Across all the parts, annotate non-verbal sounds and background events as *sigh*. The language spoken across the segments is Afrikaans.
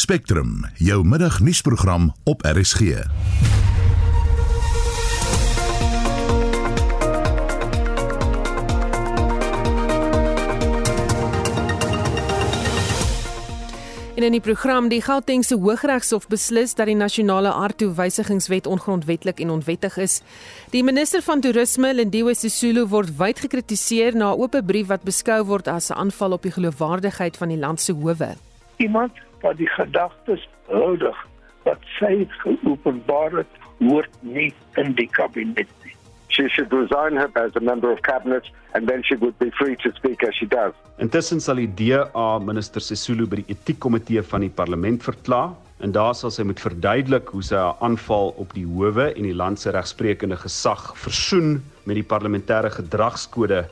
Spectrum, jou middagnuusprogram op RSG. En in die program die Gautengse Hooggeregshof beslis dat die nasionale aardtoewysigingswet ongrondwetlik en onwettig is. Die minister van toerisme, Lindiwe Sisulu, word wyd gekritiseer na 'n oop brief wat beskou word as 'n aanval op die geloofwaardigheid van die land se howe. Iemand wat die gedagtes houdig wat sy geopenbaar het, hoort nie in die kabinet nie. She should resign her as a member of cabinet and then she would be free to speak as she does. Intussen sal die DA minister Sisulu by die etiekkomitee van die parlement verkla en daar sal sy moet verduidelik hoe sy haar aanval op die howe en die land se regsprekende gesag versoen met die parlementêre gedragskode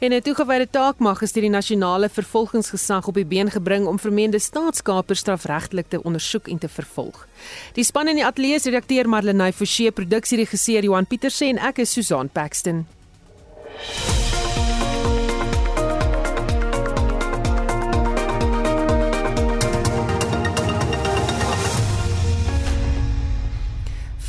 En 'n toegewyde taak mag is deur die nasionale vervolgingsgesag op die been gebring om vermeende staatskapers strafregtelik te ondersoek en te vervolg. Die span in die ateljee se redakteur Marlenae Forsie, produksieregisseur Johan Pieterse en ek is Susan Paxton.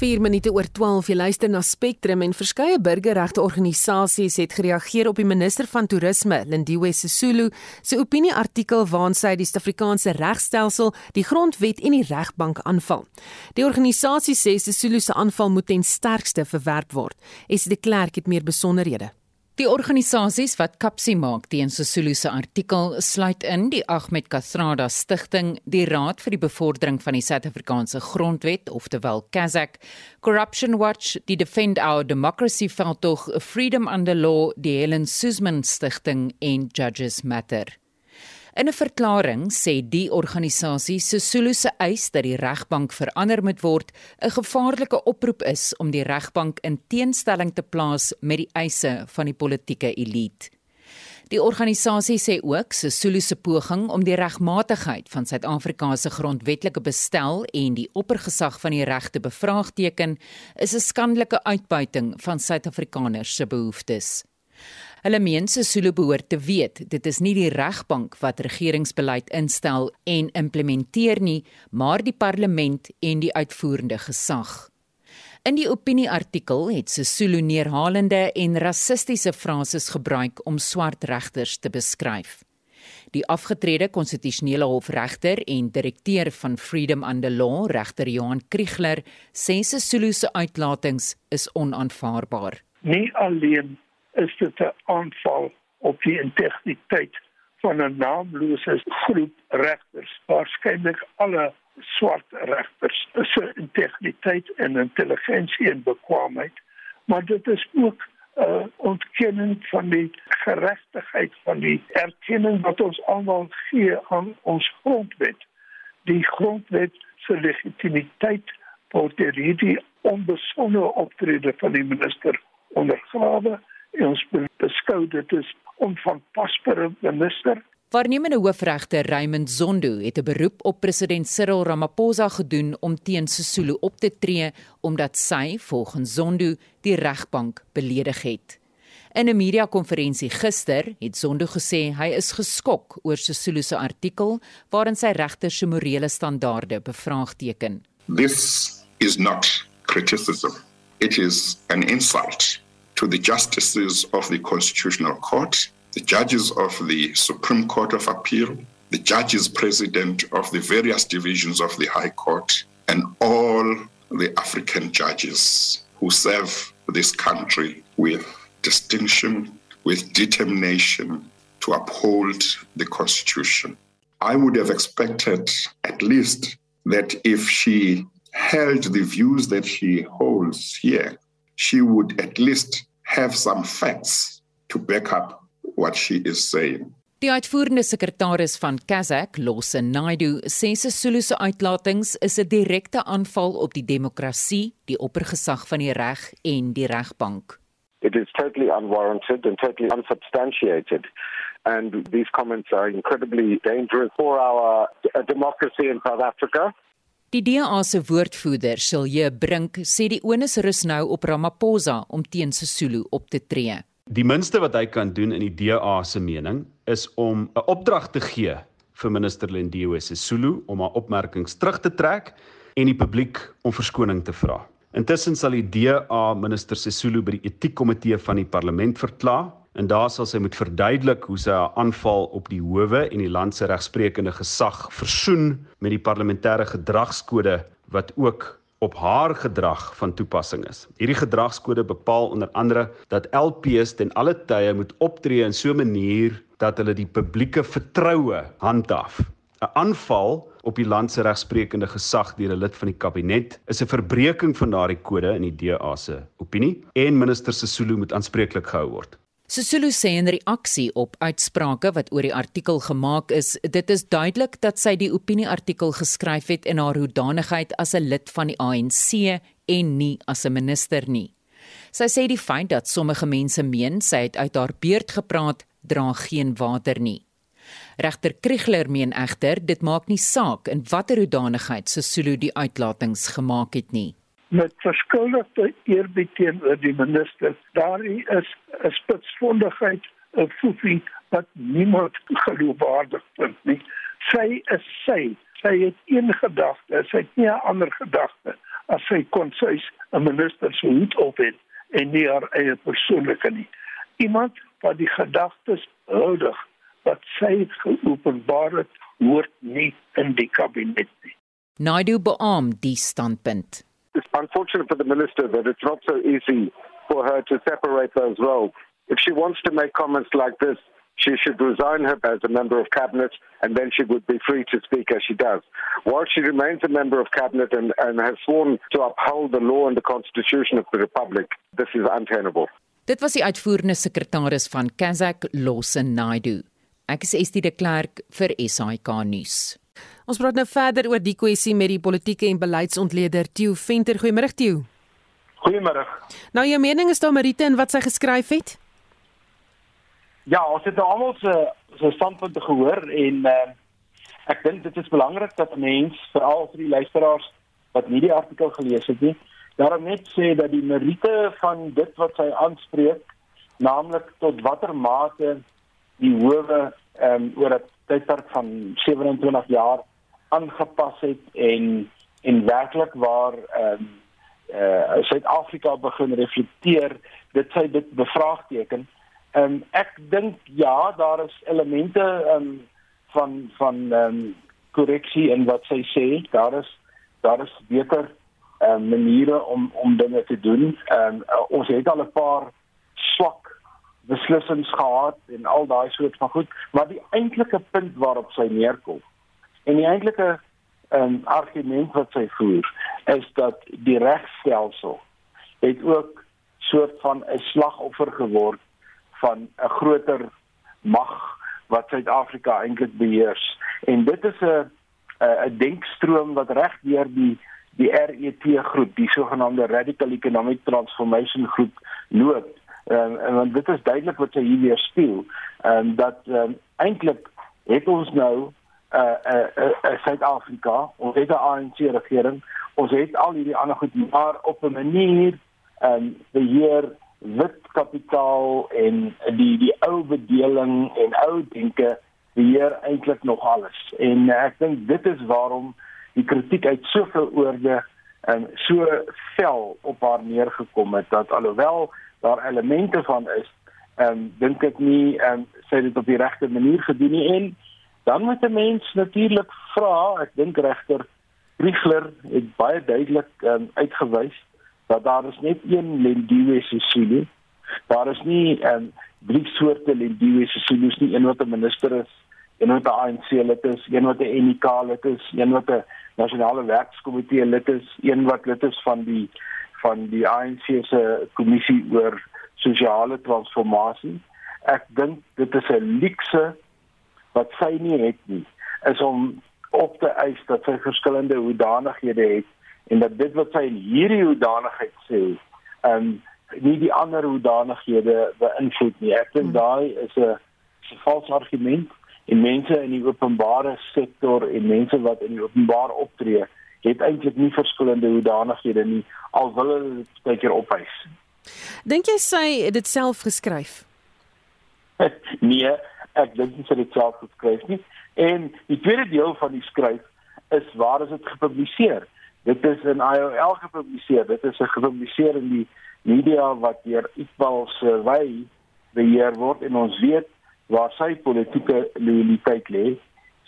4 minute oor 12 jy luister na Spectrum en verskeie burgerregte organisasies het gereageer op die minister van toerisme Lindiwe Sisulu se opinieartikel waarin sy die Suid-Afrikaanse regstelsel, die grondwet en die regbank aanval. Die organisasie sê Sisulu se aanval moet ten sterkste verwerp word. Es de Klerk het meer besonderhede. Die organisasies wat kapsie maak teen Sisulu se artikel sluit in die Ahmed Kathrada Stichting, die Raad vir die Bevordering van die Suid-Afrikaanse Grondwet, oftewel KAZAK, Corruption Watch, die Defend Our Democracy veldtog, Freedom Under Law, die Helen Suzman Stichting en Judges Matter. In 'n verklaring sê die organisasie Sesulu se eis dat die regbank verander moet word 'n gevaarlike oproep is om die regbank in teenstelling te plaas met die eise van die politieke elite. Die organisasie sê ook Sesulu se poging om die regmatigheid van Suid-Afrika se grondwetlike bestel en die oppergesag van die reg te bevraagteken is 'n skandelike uitbuiting van Suid-Afrikaners se behoeftes. Hulle meen Sesulu behoort te weet dit is nie die regbank wat regeringsbeleid instel en implementeer nie, maar die parlement en die uitvoerende gesag. In die opinieartikel het Sesulu neerhalende en rassistiese frases gebruik om swart regters te beskryf. Die afgetrede konstitusionele hofregter en direkteur van Freedom Under Law, regter Johan Kriegler, sê Sesulu se uitlatings is onaanvaarbaar. Nie alleen is dit 'n aanval op die integriteit van 'n naamlose groep regters, waarskynlik alle swart regters. Se integriteit en intelligensie en bekwaamheid, maar dit is ook 'n uh, ontkenning van die geregtigheid van die erkenning wat ons almal gee aan ons grondwet. Die grondwet se legitimiteit word deur hierdie onbesonde optrede van die minister ondergrawe ons beskou dit is onvanpaspere minister. Waarnemende hoofregter Raymond Zondo het 'n beroep op president Cyril Ramaphosa gedoen om teen Sisulu op te tree omdat sy volgens Zondo die regbank beledig het. In 'n media-konferensie gister het Zondo gesê hy is geskok oor Sisulu se artikel waarin sy regter se morele standaarde bevraagteken. This is not criticism. It is an insult to the justices of the Constitutional Court, the judges of the Supreme Court of Appeal, the judges president of the various divisions of the High Court, and all the African judges who serve this country with distinction, with determination to uphold the Constitution. I would have expected at least that if she held the views that she holds here, she would at least have some facts to back up what she is saying. Die uitvoerende sekretaris van Kazakh, Losse Naidu, sê Sesulu se uitlatings is 'n direkte aanval op die demokrasie, die oppergesag van die reg en die regbank. It is totally unwarranted and totally unsubstantiated. And these comments are incredibly dangerous for our uh, democracy in South Africa. Die DA se woordvoerder, Silje Brink, sê die onus rus nou op Ramaphosa om teen Sesulu op te tree. Die minste wat hy kan doen in die DA se mening is om 'n opdrag te gee vir minister Lindiwe Sisulu om haar opmerkings terug te trek en die publiek om verskoning te vra. Intussen sal die DA minister Sisulu by die etiekkomitee van die parlement verkla en daar sal sy moet verduidelik hoe sy haar aanval op die howe en die land se regsprekende gesag versoen met die parlementêre gedragskode wat ook op haar gedrag van toepassing is. Hierdie gedragskode bepaal onder andere dat LPs ten alle tye moet optree in so 'n manier dat hulle die publieke vertroue handhaaf. 'n Aanval op die land se regsprekende gesag deur 'n lid van die kabinet is 'n verbreeking van daardie kode in die DA se opinie en minister Sesulu moet aanspreeklik gehou word. Sesulu sê in reaksie op uitsprake wat oor die artikel gemaak is, dit is duidelik dat sy die opinieartikel geskryf het in haar hoedanigheid as 'n lid van die ANC en nie as 'n minister nie. Sy sê die feit dat sommige mense meen sy het uit haar beurt gepraat, dra geen water nie. Regter Kriegler meen egter dit maak nie saak in watter hoedanigheid Sesulu die uitlatings gemaak het nie met verskuldigde eerbied teenoor die minister. Daar is 'n spitsvondigheid, 'n foefie wat niemand geloofwaardig vind nie. Sy is sy. Sy het een gedagte, sy het nie 'n ander gedagte as sy kon sy 'n minister se hoed op het en nie haar eie persoonlike nie. Iemand wat die gedagtes houdig wat sy geopenbaar het, hoort nie in die kabinet nie. Naidu beam die standpunt. It's unfortunate for the minister that it's not so easy for her to separate those roles. If she wants to make comments like this, she should resign her as a member of cabinet and then she would be free to speak as she does. While she remains a member of cabinet and, and has sworn to uphold the law and the constitution of the republic, this is untenable. Dit was die uitvoerende sekretaris van Kazak Lawson Naidu. Ek is Estie de Klerk vir SAK nuus. Ons praat nou verder oor die kwessie met die politieke en beleidsontleder Theo Venter. Goeiemôre Theo. Goeiemôre. Nou jou mening is daar Marite en wat sy geskryf het? Ja, ons het nou almal se se standpunte gehoor en uh, ek dink dit is belangrik dat mense veral vir die luisteraars wat nie die artikel gelees het nie, daarom net sê dat die Marite van dit wat sy aanspreek, naamlik tot watter mate die howe ehm um, oor 'n tydperk van 27 jaar aangepas het en en werklik waar ehm um, uh Suid-Afrika begin reflekteer, dit sy dit bevraagteken. Ehm um, ek dink ja, daar is elemente ehm um, van van ehm um, korreksie in wat sy sê. Daar is daar is beter ehm um, maniere om om dinge te doen. Ehm um, uh, ons het al 'n paar swak beslissings gehad en al daai soort van goed, maar die eintlike punt waarop sy neerkom en die eintlike um, argument wat sy voer is dat die regstelsel het ook soort van 'n slagoffer geword van 'n groter mag wat Suid-Afrika eintlik beheers en dit is 'n 'n denkstroom wat reg deur die die RET groep, die sogenaamde Radical Economic Transformation groep loop Ehm um, en dit is duidelik wat sy hier weer speel. Ehm um, dat ehm um, eintlik het ons nou uh, uh, 'n uh, Suid-Afrika, ons het 'n ANC regering, ons het al hierdie ander goed maar op 'n manier ehm um, beheer wit kapitaal en die die ou bedeling en ou denke beheer eintlik nog alles. En uh, ek dink dit is waarom die kritiek uit soveel oorde um, so vel op haar neergekom het dat alhoewel daar elemente van is, um, dink ek nie um, sy dit op die regte manier gedoen nie en dan moet 'n mens natuurlik vra, ek dink regter Riegler het baie duidelik ehm um, uitgewys dat daar is net een Lendiwe Sisulu. Daar is nie ehm um, drie soorte Lendiwe Sisulus nie, een wat 'n minister is, een wat 'n ANC lid is, een wat 'n NK lid is, een wat 'n nasionale werkskomitee lid is, een wat lid is van die van die ANC se kommissie oor sosiale transformasie. Ek dink dit is 'n luukse wat sy nie het nie, is om op te eis dat sy verskillende hoedanighede het en dat dit wat sy in hierdie hoedanigheid sê, ehm um, nie die ander hoedanighede beïnvloed nie. Ek dink hmm. daai is 'n vals argument en mense in die openbare sektor en mense wat in die openbaar optree het eintlik nie verskillende hoedanighede nie al wil hulle dit baie keer opwys. Dink jy sy het dit self geskryf? *laughs* nee, ek dink nie sy het self geskryf nie. En die tweede deel van die skryf is waar is dit gepubliseer? Dit is in IOL gepubliseer. Dit is gepubliseer in die media wat deur Iqbal Survey beheer word en ons weet waar sy politieke loyaliteit lê.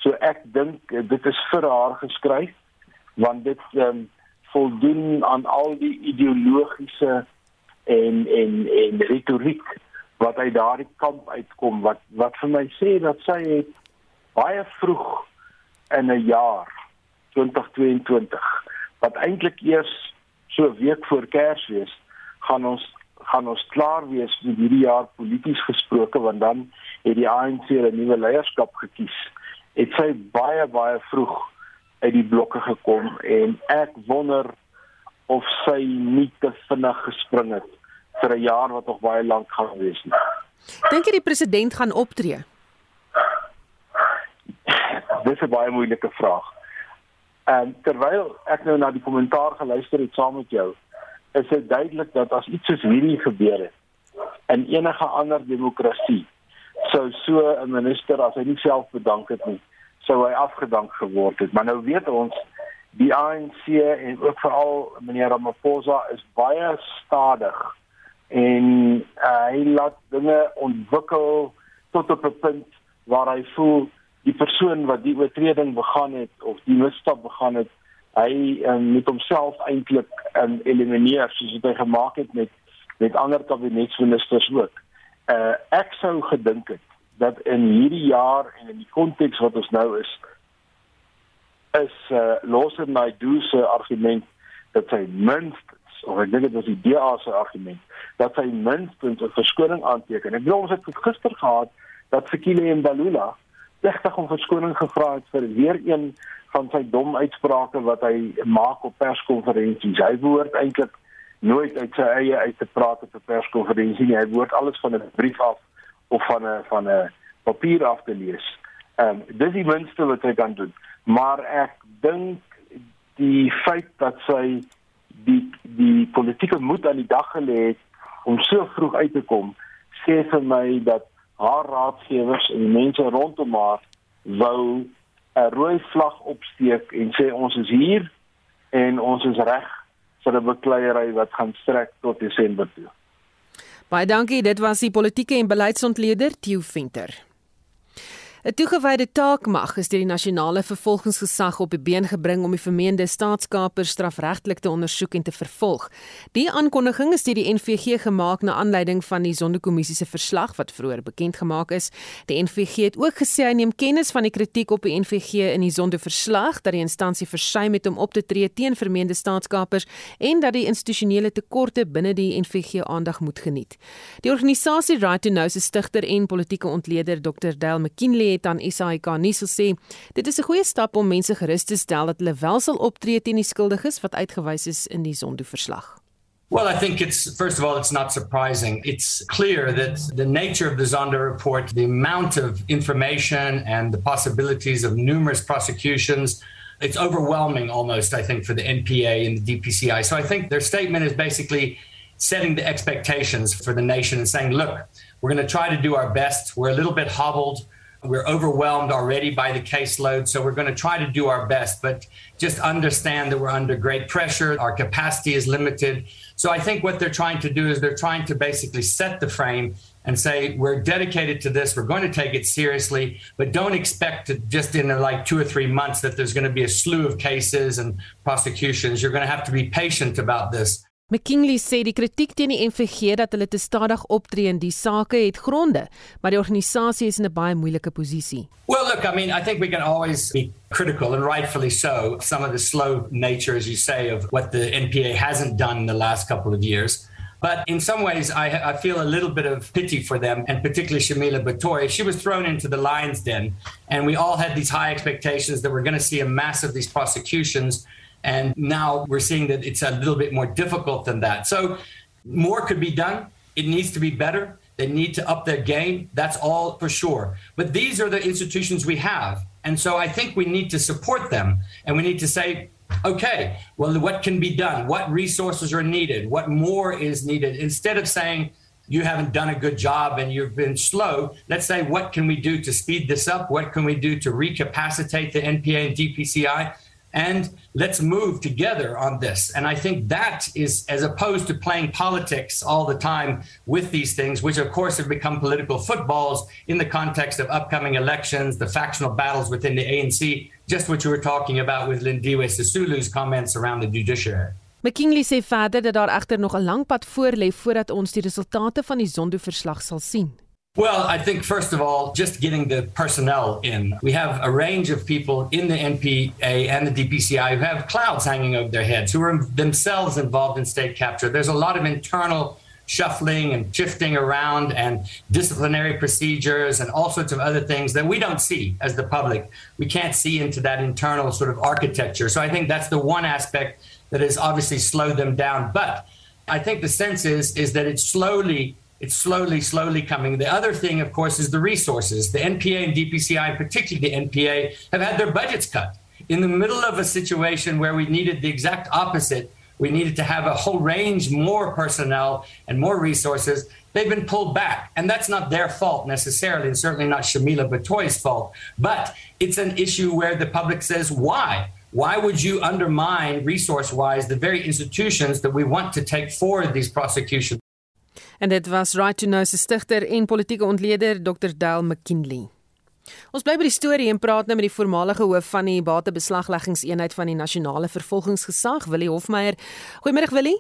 So ek dink dit is vir haar geskryf want dit um, voldoen aan al die ideologiese en en en retoriek wat uit daardie kamp uitkom wat wat vir my sê dat sy het baie vroeg in 'n jaar 2022 wat eintlik eers so 'n week voor Kersfees gaan ons gaan ons klaar wees met hierdie jaar polities gesproke want dan het die ANC 'n nuwe leierskap gekies. Het sy baie baie vroeg uit die blokke gekom en ek wonder of sy nie te vinnig gespring het vir 'n jaar wat nog baie lank gaan wees nie. Dink jy die president gaan optree? Dis 'n baie moeilike vraag. En terwyl ek nou na die kommentaar geluister het saam met jou, is dit duidelik dat as iets soos hierdie gebeur het in enige ander demokrasie sou so 'n minister as hy nie self bedank het nie, sou hy afgedank geword het. Maar nou weet ons die ANC en ook veral meneer Ramaphosa is baie stadig en uh, hy laat dinge ontwikkel tot op 'n punt waar hy voel die persoon wat die oortreding begaan het of die misstap begaan het hy um, moet homself eintlik um, elimineer soos wat hy gemaak het met met ander kabinetsministers ook. Uh ek sou gedink het dat in hierdie jaar en in die konteks wat ons nou is is uh Lawson Naidoo se argument dat hy minstens of ek dink dit was die DA se argument dat hy minstens 'n verskoning aanteken. Ek bedoel ons het gister gehad dat Sekile Mbalula regtig om verskoning gevra het vir weer een van sy dom uitsprake wat hy maak op perskonferensies. Hy behoort eintlik nooit uit sy eie uit te praat op 'n perskonferensie nie. Hy behoort alles van 'n brief af of van 'n van 'n papier af te lees. Ehm um, dis die minste wat hy kan doen. Maar ek dink die feit dat sy die die politieke moed aan die dag gelê het om so vroeg uit te kom sê vir my dat haar raadgewers en die mense rondom haar wou 'n rooi vlag opsteek en sê ons is hier en ons is reg vir 'n bekleierery wat gaan strek tot Desember toe. Baie dankie, dit was die politieke en beleidsontleder Theo Venter. 'n Toegewyde taakmag is deur die nasionale vervolgingsgesag op die been gebring om die vermeende staatskapers strafregtelik te ondersoek en te vervolg. Die aankondiging is deur die NVG gemaak na aanleiding van die Sonderkommissie se verslag wat vroeër bekend gemaak is. Die NVG het ook gesê hy neem kennis van die kritiek op die NVG in die Sonderverslag dat die instansie versuim het om op te tree teen vermeende staatskapers en dat die institusionele tekorte binne die NVG aandag moet geniet. Die organisasie Right to Know se stigter en politieke ontleder Dr. Dale McKinley het aan SAK nuus gesê dit is 'n goeie stap om mense gerus te stel dat hulle wel sal optree teen die skuldiges wat uitgewys is in die Zondo-verslag. Well, I think it's first of all, it's not surprising. It's clear that the nature of the Zonda report, the amount of information and the possibilities of numerous prosecutions, it's overwhelming almost, I think, for the NPA and the DPCI. So I think their statement is basically setting the expectations for the nation and saying, look, we're going to try to do our best. We're a little bit hobbled we're overwhelmed already by the caseload, so we're going to try to do our best, but just understand that we're under great pressure. Our capacity is limited. So I think what they're trying to do is they're trying to basically set the frame and say, we're dedicated to this, we're going to take it seriously, but don't expect to just in like two or three months that there's going to be a slew of cases and prosecutions. You're going to have to be patient about this. McKinley sê die kritiek teen die NVG dat hulle te stadig optree in die sake het gronde, maar die organisasie is in 'n baie moeilike posisie. Well, look, I mean, I think we can always be critical and rightfully so some of the slow nature as you say of what the NPA hasn't done in the last couple of years. But in some ways, I, I, feel a little bit of pity for them, and particularly Shamila Batory. She was thrown into the lion's den, and we all had these high expectations that we're going to see a mass of these prosecutions. And now we're seeing that it's a little bit more difficult than that. So more could be done. It needs to be better. They need to up their game. That's all for sure. But these are the institutions we have. And so I think we need to support them and we need to say, okay, well, what can be done? What resources are needed? What more is needed? Instead of saying, you haven't done a good job and you've been slow. Let's say, what can we do to speed this up? What can we do to recapacitate the NPA and DPCI? And let's move together on this. And I think that is, as opposed to playing politics all the time with these things, which of course have become political footballs in the context of upcoming elections, the factional battles within the ANC, just what you were talking about with Lindiwe Sisulu's comments around the judiciary. McKinley sê verder dat daar egter nog 'n lang pad voor lê voordat ons die resultate van die Zondo-verslag sal sien. Well, I think first of all, just getting the personnel in. We have a range of people in the NPA and the DPCI who have clouds hanging over their heads, who are themselves involved in state capture. There's a lot of internal shuffling and shifting around and disciplinary procedures and all sorts of other things that we don't see as the public. We can't see into that internal sort of architecture. So I think that's the one aspect that has obviously slowed them down. But I think the sense is is that it's slowly it's slowly, slowly coming. The other thing, of course, is the resources. The NPA and DPCI, and particularly the NPA, have had their budgets cut in the middle of a situation where we needed the exact opposite. We needed to have a whole range more personnel and more resources. They've been pulled back, and that's not their fault necessarily, and certainly not Shamila Batoy's fault. But it's an issue where the public says, "Why? Why would you undermine resource-wise the very institutions that we want to take forward these prosecutions?" En dit was Right to Know se stigter en politieke ontleder Dr. Dale McKinley. Ons bly by die storie en praat nou met die voormalige hoof van die batebeslagleggingseenheid van die nasionale vervolgingsgesag, Willie Hofmeyer. Goeiemôre Willie.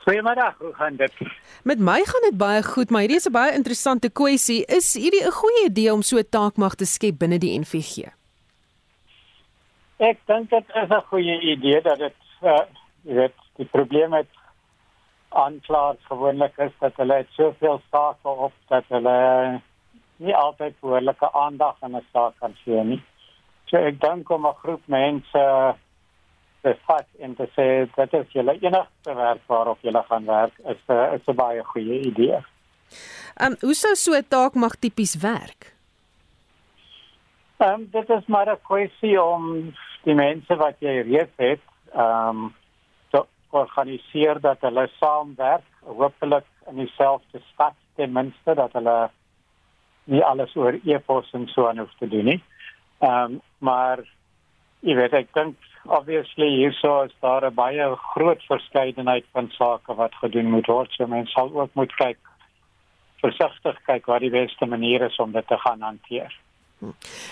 Goeiemôre, hoe gaan dit? Met my gaan dit baie goed, maar hierdie is 'n baie interessante kwessie. Is hierdie 'n goeie idee om so 'n taakmag te skep binne die NVG? Ek dink dit is 'n goeie idee dat dit uh, jy weet, die probleem met aanklaers gewoonlik is dat hulle het soveel sake op dat hulle nie altyd behoorlike aandag aan 'n saak kan gee nie. So ek dink om 'n groep mense te vat en te sê dat dit julle enigste werk waarop julle gaan werk is 'n is 'n baie goeie idee. Ehm um, hoe sou so 'n taak mag tipies werk? Ehm um, dit is maar 'n kwessie om die mense wat jy reeds het, ehm um, organiseer dat hulle saamwerk, hopelik in dieselfde stad ten minste dat hulle nie alles oor e-pos en so aan hoef te doen nie. Ehm um, maar jy weet ek dink obviously hierso is daar 'n baie groot verskeidenheid van sake wat gedoen moet word. So mense sal ook moet kyk versigtig kyk wat die beste manier is om dit te gaan hanteer.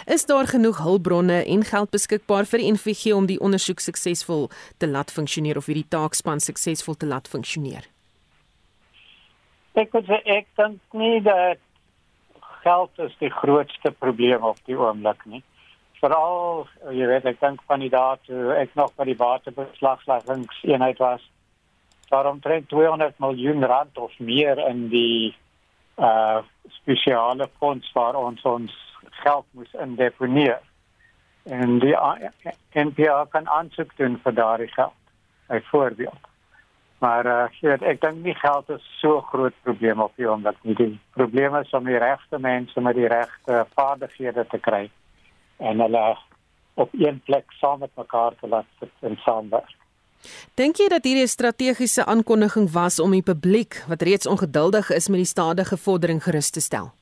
Is daar genoeg hulpbronne en geld beskikbaar vir die NVG om die ondersoek suksesvol te laat funksioneer of hierdie taakspan suksesvol te laat funksioneer? Ek sê ek dink nie dat geld is die grootste probleem op die oomblik nie. Veral, jy weet, ek dink van die dae toe ek nog by die waterbeslagleggingseenheid was, daarom trek 200 miljoen rand of meer in die uh spesiale fonds waar ons ons geld moes indeponeer. En die NPA kan aansoek doen vir daardie geld. Byvoorbeeld. Maar uh, weet, ek dink nie geld is so groot probleem op die oomblik nie. Die probleem is om die regte mense met die regte vaardighede te kry en hulle op een plek saam met mekaar te laat sit en saamwerk. Dink jy dat hierdie 'n strategiese aankondiging was om die publiek wat reeds ongeduldig is met die stadige vordering gerus te stel?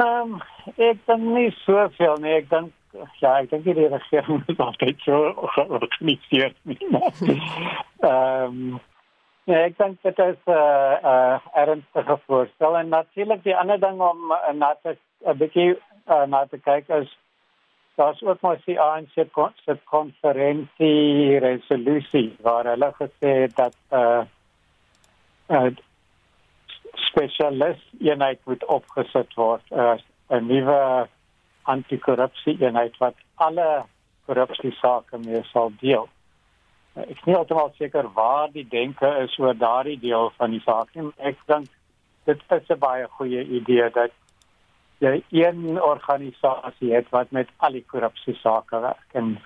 Ehm um, ek dink nie soveel nie. Ek dink ja, ek dink die regering het altyd so georganiseer nie. *laughs* Ehm um, ja, ek dink dit is 'n uh, uh, ernstige voorstel en natuurlik die ander ding om uh, na te 'n bietjie uh, na te kyk is daar's ook maar die ANC se konferensie resolusie waar hulle gesê het dat uh, uh spesialis eenheid moet opgesit word 'n nuwe anti-korrupsie eenheid wat alle korrupsie sake mee sal deel. Uh, ek is nie heeltemal seker waar die denke is oor daardie deel van die saak nie. Ek dink dit is 'n baie goeie idee dat jy een organisasie het wat met al die korrupsie sake werk en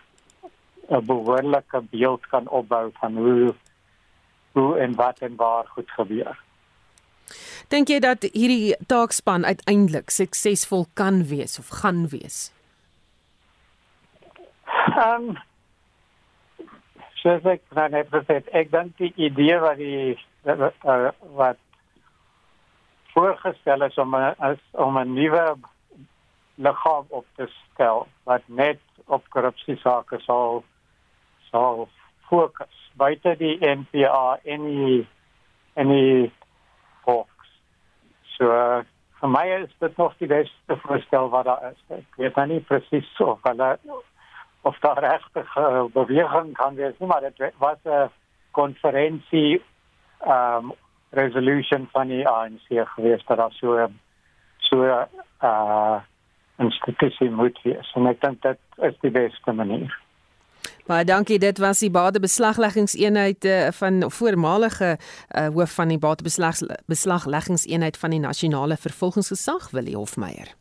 'n behoorlike beeld kan opbou van hoe hoe en wat en waar goed gebeur. Dink jy dat hierdie taakspan uiteindelik suksesvol kan wees of gaan wees? Ehm um, soos ek nou net het, ek dink die idee wat die wat voorgestel is om 'n om 'n nuwe liggaam op te stel wat net op korrupsie sake sal sal fokus buite die NPA en die en die. So uh, vir my is dit nog die beste voorstel wat daar is. Ek weet nou nie presies of hulle of daar regtig beweging kan wees nie, maar dit was 'n konferensie ehm um, resolution van die ANC gewees dat daar so so uh institusie moet wees. En ek dink dit is die beste manier. Baie dankie. Dit was die batebeslagleggingseenheid uh, van voormalige uh, hoof van die batebeslagleggingseenheid van die nasionale vervolgingsgesag, Willie Hofmeyer.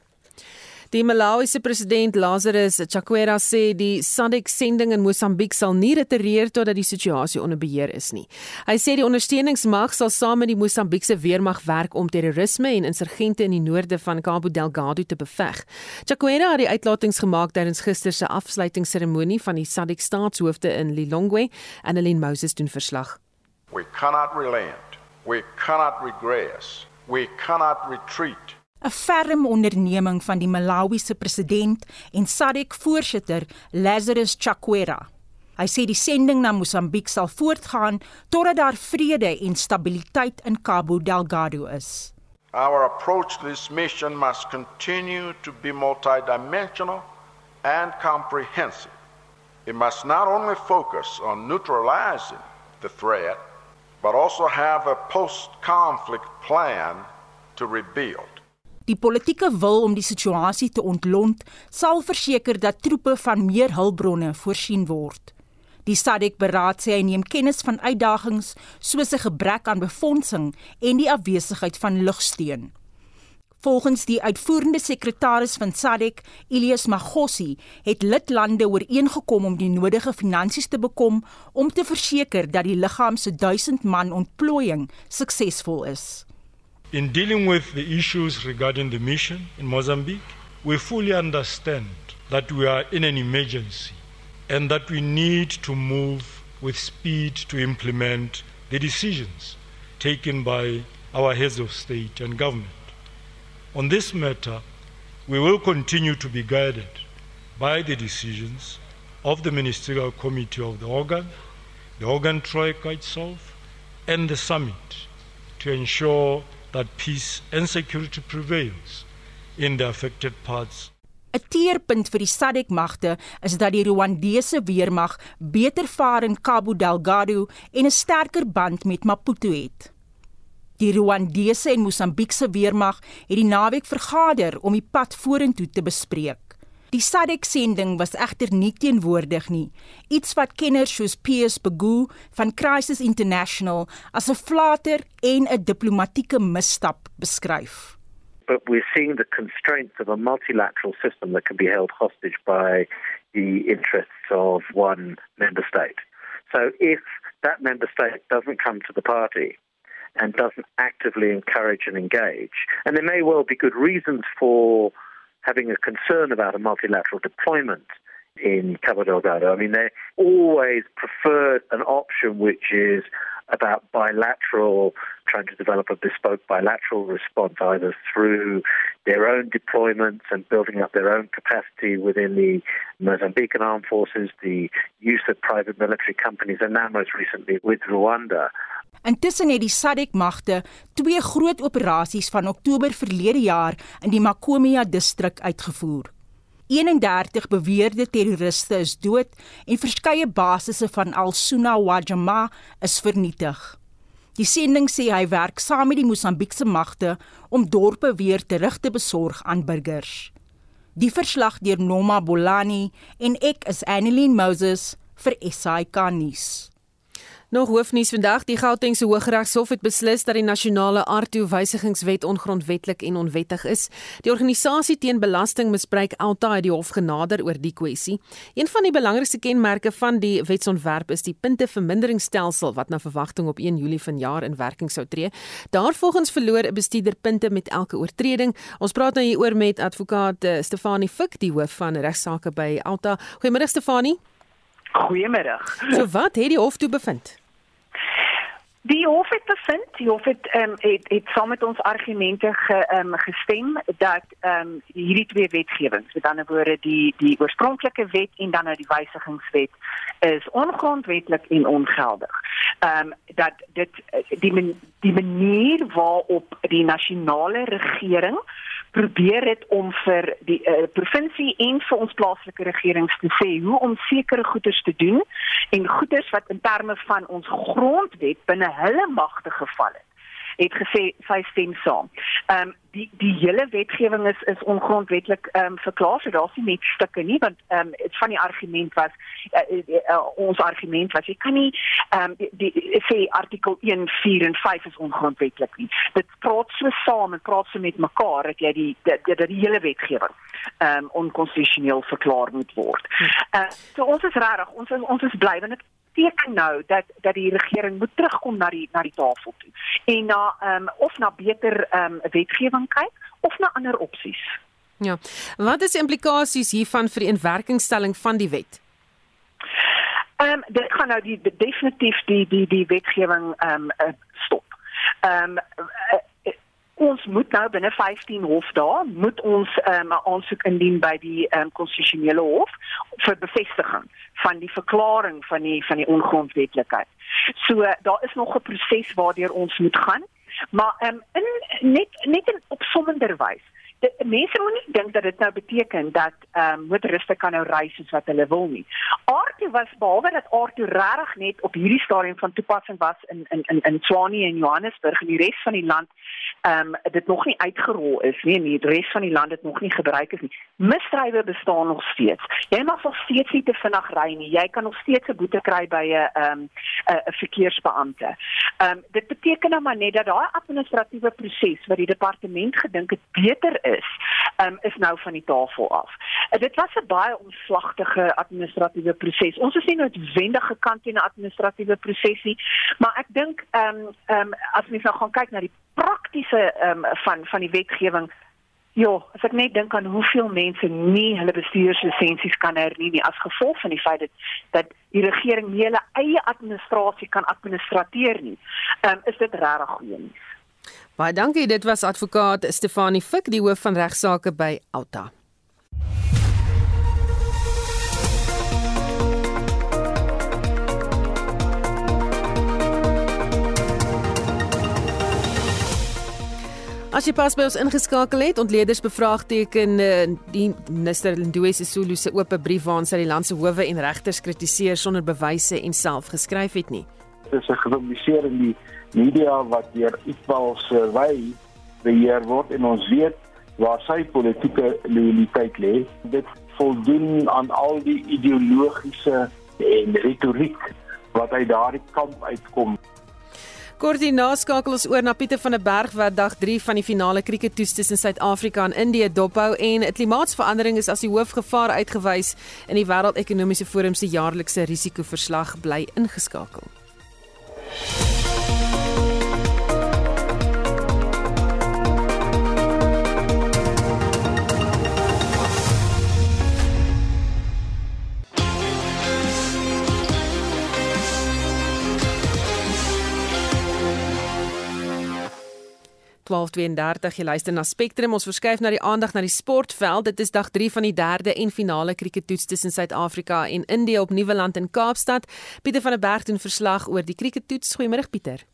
Die Malawiese president Lazarus Chakwera sê die SADC sending in Mosambiek sal nie retireer totdat die situasie onder beheer is nie. Hy sê die ondersteuningsmag sal saam met die Mosambiekse weermag werk om terrorisme en insurgente in die noorde van Cabo Delgado te beveg. Chakwera het die uitlatings gemaak tydens gister se afsluitingsseremonie van die SADC staatshoofde in Lilongwe en Helene Moses doen verslag. We cannot relent. We cannot regress. We cannot retreat. 'n ferm onderneming van die Malawiese president en SADC-voorsitter Lazarus Chakwera. Hy sê die sending na Mosambiek sal voortgaan totdat daar vrede en stabiliteit in Cabo Delgado is. Our approach to this mission must continue to be multidimensional and comprehensive. It must not only focus on neutralizing the threat, but also have a post-conflict plan to rebuild. Die politieke wil om die situasie te ontlont sal verseker dat troepe van meer hulpbronne voorsien word. Die SADC-beraad sê hy neem kennis van uitdagings soos 'n gebrek aan befondsing en die afwesigheid van lugsteun. Volgens die uitvoerende sekretaris van SADC, Elias Magossi, het lidlande ooreengekom om die nodige finansies te bekom om te verseker dat die liggaam se 1000 man ontplooiing suksesvol is. In dealing with the issues regarding the mission in Mozambique, we fully understand that we are in an emergency and that we need to move with speed to implement the decisions taken by our heads of state and government. On this matter, we will continue to be guided by the decisions of the Ministerial Committee of the organ, the organ troika itself, and the summit to ensure that peace and security prevails in the affected parts. 'n Teerpunt vir die SADC magte is dat die Rwandese weermag beter vaar in Cabo Delgado en 'n sterker band met Maputo het. Die Rwandese en Mosambiekse weermag het die naweek vergader om die pad vorentoe te bespreek. Die SADC-sending was egter nie teenwoordig nie, iets wat kenners soos PS Begu van Crisis International as 'n flater en 'n diplomatieke misstap beskryf. But we're seeing the constraints of a multilateral system that can be held hostage by the interests of one member state. So if that member state doesn't come to the party and doesn't actively encourage and engage, and there may well be good reasons for having a concern about a multilateral deployment in Cabo Delgado. I mean, they always preferred an option which is about bilateral, trying to develop a bespoke bilateral response either through their own deployments and building up their own capacity within the Mozambican armed forces, the use of private military companies, and now most recently with Rwanda. Intussen het die SADC-magte twee groot operasies van Oktober verlede jaar in die Makomia distrik uitgevoer. 31 beweerde terroriste is dood en verskeie basisse van Al-Sunna wa-Jamaa is vernietig. Die sending sê hy werk saam met die Mosambiekse magte om dorpe weer terug te besorg aan burgers. Die verslag deur Noma Bolani en ek is Annelien Moses vir SAK nuus. Nog hoofnuus vandag, die Gautengse Hooggeregshof het beslis dat die nasionale aardtoewysigingswet ongrondwettig en onwettig is. Die organisasie teen belastingmisbruik Alta het die hof genader oor die kwessie. Een van die belangrikste kenmerke van die wetsontwerp is die punteverminderingsstelsel wat na verwagting op 1 Julie vanjaar in werking sou tree. Daarvolgens verloor 'n bestuurder punte met elke oortreding. Ons praat nou hieroor met advokaat eh, Stefanie Fik, die hoof van regsaake by Alta. Goeiemôre Stefanie. Goeiemiddag. So wat het die hof toe bevind? Die hof het bevind, die hof het ehm um, het, het saam met ons argumente ge, um, gestem dat ehm um, hierdie twee wetgewings, met ander woorde die die oorspronklike wet en dan nou die wysigingswet is ongrondwetlik en ongeldig. Ehm um, dat dit die die manier waarop die nasionale regering probeer dit om vir die uh, provinsie en vir ons plaaslike regerings te sê hoe om sekere goederes te doen en goederes wat in terme van ons grondwet binne hulle magte geval het het gesê sy stem saam. Ehm um, die die hele wetgewing is is ongrondwetlik ehm um, verklaar so daar's nie net stukke nie want ehm um, van die argument was uh, uh, uh, ons argument was jy kan nie ehm um, die, die sê artikel 1 4 en 5 is ongrondwetlik nie. Dit praat so saam en praat so met mekaar dat jy die dat die, die, die hele wetgewing ehm um, onkonstitusioneel verklaar moet word. Uh, so ons is regtig ons is, ons is bly want dit beteken nou dat dat die regering moet terugkom na die na die tafel toe en na ehm um, of na beter ehm um, wetgewing kyk of na ander opsies. Ja. Wat is die implikasies hiervan vir die inwerkingstelling van die wet? Ehm um, dit gaan nou die, die definitief die die die wetgewing ehm um, stop. Ehm um, ons moet nou binne 15 hof daar moet ons ehm, 'n um, aansoek indien by die um, konstitusionele hof vir bevestiging van die verklaring van die van die ongrondwetlikheid. So daar is nog 'n proses waardeur ons moet gaan. Maar um, in net net in opsommender wys die mense moet nie dink dat dit nou beteken dat ehm um, motoriste kan nou ry soos wat hulle wil nie. Aartie was behalwe dat Aartie regtig net op hierdie stadium van toepassing was in in in in Swanie en Johannesburg en die res van die land ehm um, dit nog nie uitgerol is nie en die res van die land dit nog nie gebruik is nie. Misdrywe bestaan nog steeds. Jy mag nog steeds nie te vinnig ry nie. Jy kan nog steeds 'n boete kry by 'n ehm 'n verkeersbeampte. Ehm um, dit beteken nou maar net dat daai administratiewe proses wat die departement gedink het beter is, um, is nou van die tafel af. Uh, dit was 'n baie omslagtige administratiewe proses. Ons is nie noodwendig gekant teen 'n administratiewe proses nie, maar ek dink ehm um, ehm um, as mens nou gaan kyk na die praktiese ehm um, van van die wetgewing Ja, as ek net dink aan hoeveel mense nie hulle bestuurslisensies kan hernie nie as gevolg van die feit dat dat die regering nie hulle eie administrasie kan administreer nie. Um, is dit regtig goeie nuus. Baie dankie. Dit was advokaat Stefanie Fik, die hoof van regsaake by Alta. As jy pas by ons ingeskakel het, ontleeders bevraagteken uh, die minister Lindiwe Sisulu se oop brief waarin sy die land se howe en regters kritiseer sonder bewyse en self geskryf het nie. Is 'n gepubliseer in die media wat deur Iqbal Survey beheer word en ons weet waar sy politieke loyaliteit lê. Dit voldoen aan al die ideologiese en retoriek wat uit daardie kamp uitkom. Koördinasie skakel ons oor na Pieter van der Berg wat dag 3 van die finale krieketoets tussen Suid-Afrika en Indië dophou en klimaatsverandering is as die hoofgevaar uitgewys in die Wêreldekonomiese Forum se jaarlikse risikoverslag bly ingeskakel. Yeah. 12:32 jy luister na Spectrum. Ons verskuif na die aandag na die sportveld. Dit is dag 3 van die derde en finale krieketoets tussen Suid-Afrika en Indië op Nieuweland in Kaapstad. Pieter van der Berg doen verslag oor die krieketoets goeiemôre Pieter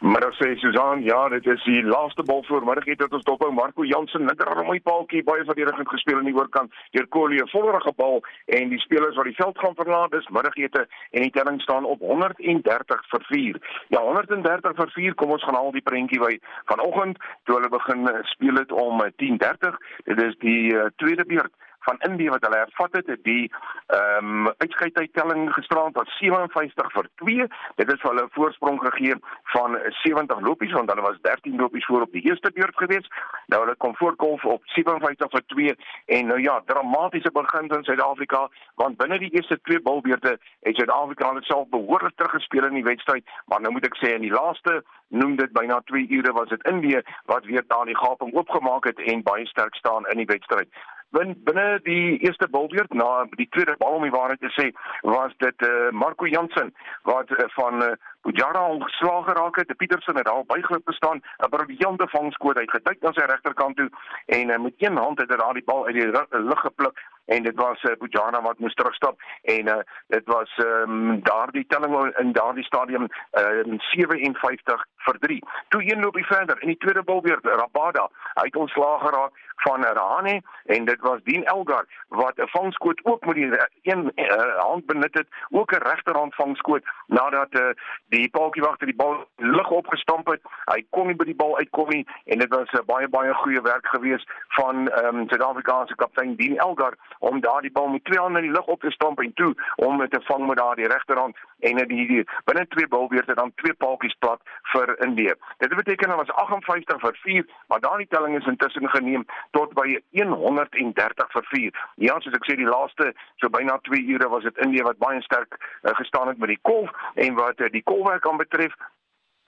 Maar dan sê Susan, ja, dit is die laaste bal voormiddag het dit ons dophou Marco Jansen linker aan my paaltjie baie verdedigend gespeel aan die oorkant. Deur Collie 'n vollerige bal en die spelers wat die veld gaan verlaat, dis middagete en die telling staan op 130 vir 4. Ja, 130 vir 4. Kom ons gaan al die prentjie by vanoggend toe hulle begin speel het om 10:30. Dit is die uh, tweede beurt van Indië wat hulle hervat het, het die ehm um, uitskeidtelling gisterand was 57 vir 2. Dit is hulle voorsprong gegee van 70 lopies want hulle was 13 lopies voor op die eerste beurt gewees. Nou hulle kom voorkolf op 57 vir 2 en nou ja, dramatiese begin in Suid-Afrika want binne die eerste twee bilbeurte het Suid-Afrika hulle self behoorlik teruggespeel in die wedstryd, maar nou moet ek sê in die laaste noem dit byna 2 ure was dit Indië wat weer daar die gaping oopgemaak het en baie sterk staan in die wedstryd. Binne die eerste bilbeurt na die tweede bal om die waarheid te sê was dit uh, Marco Jansen wat uh, van uh, Bujara ongeslaag geraak het. Petersen het al bygeloop gestaan, 'n briljante vangskoot uit geduik na sy regterkant toe en uh, met een hand het hy daai bal uit die lug gepluk en dit was uh, Bujana wat moes terugstap en uh, dit was um, daardie telling in daardie stadium uh, 57 vir 3. Toe een loopie verder in die tweede bal weer Rabada. Hy het ontslaag geraak van Rane en dit was Dien Elgar wat 'n vangskoot ook met die een uh, hand benut het, ook 'n regterhand vangskoot nadat uh, die paaltjiewagter die bal lig opgestamp het. Hy kon nie by die bal uitkom nie en dit was 'n uh, baie baie goeie werk geweest van ehm um, Suid-Afrikaanse kaptein Dien Elgar om daardie bal met twee hande in die lug op te stamp en toe om dit te vang met daardie regterhand en die, die binne twee bilbeerte dan twee paaltjies plat vir Indië. Dit beteken dan was 58 vir 4, maar daardie telling is intussen geneem tot by 130 vir 4. Ja, soos ek sê die laaste so byna 2 ure was dit Indië wat baie sterk uh, gestaan het met die kolf en wat uh, die kolwerk aan betref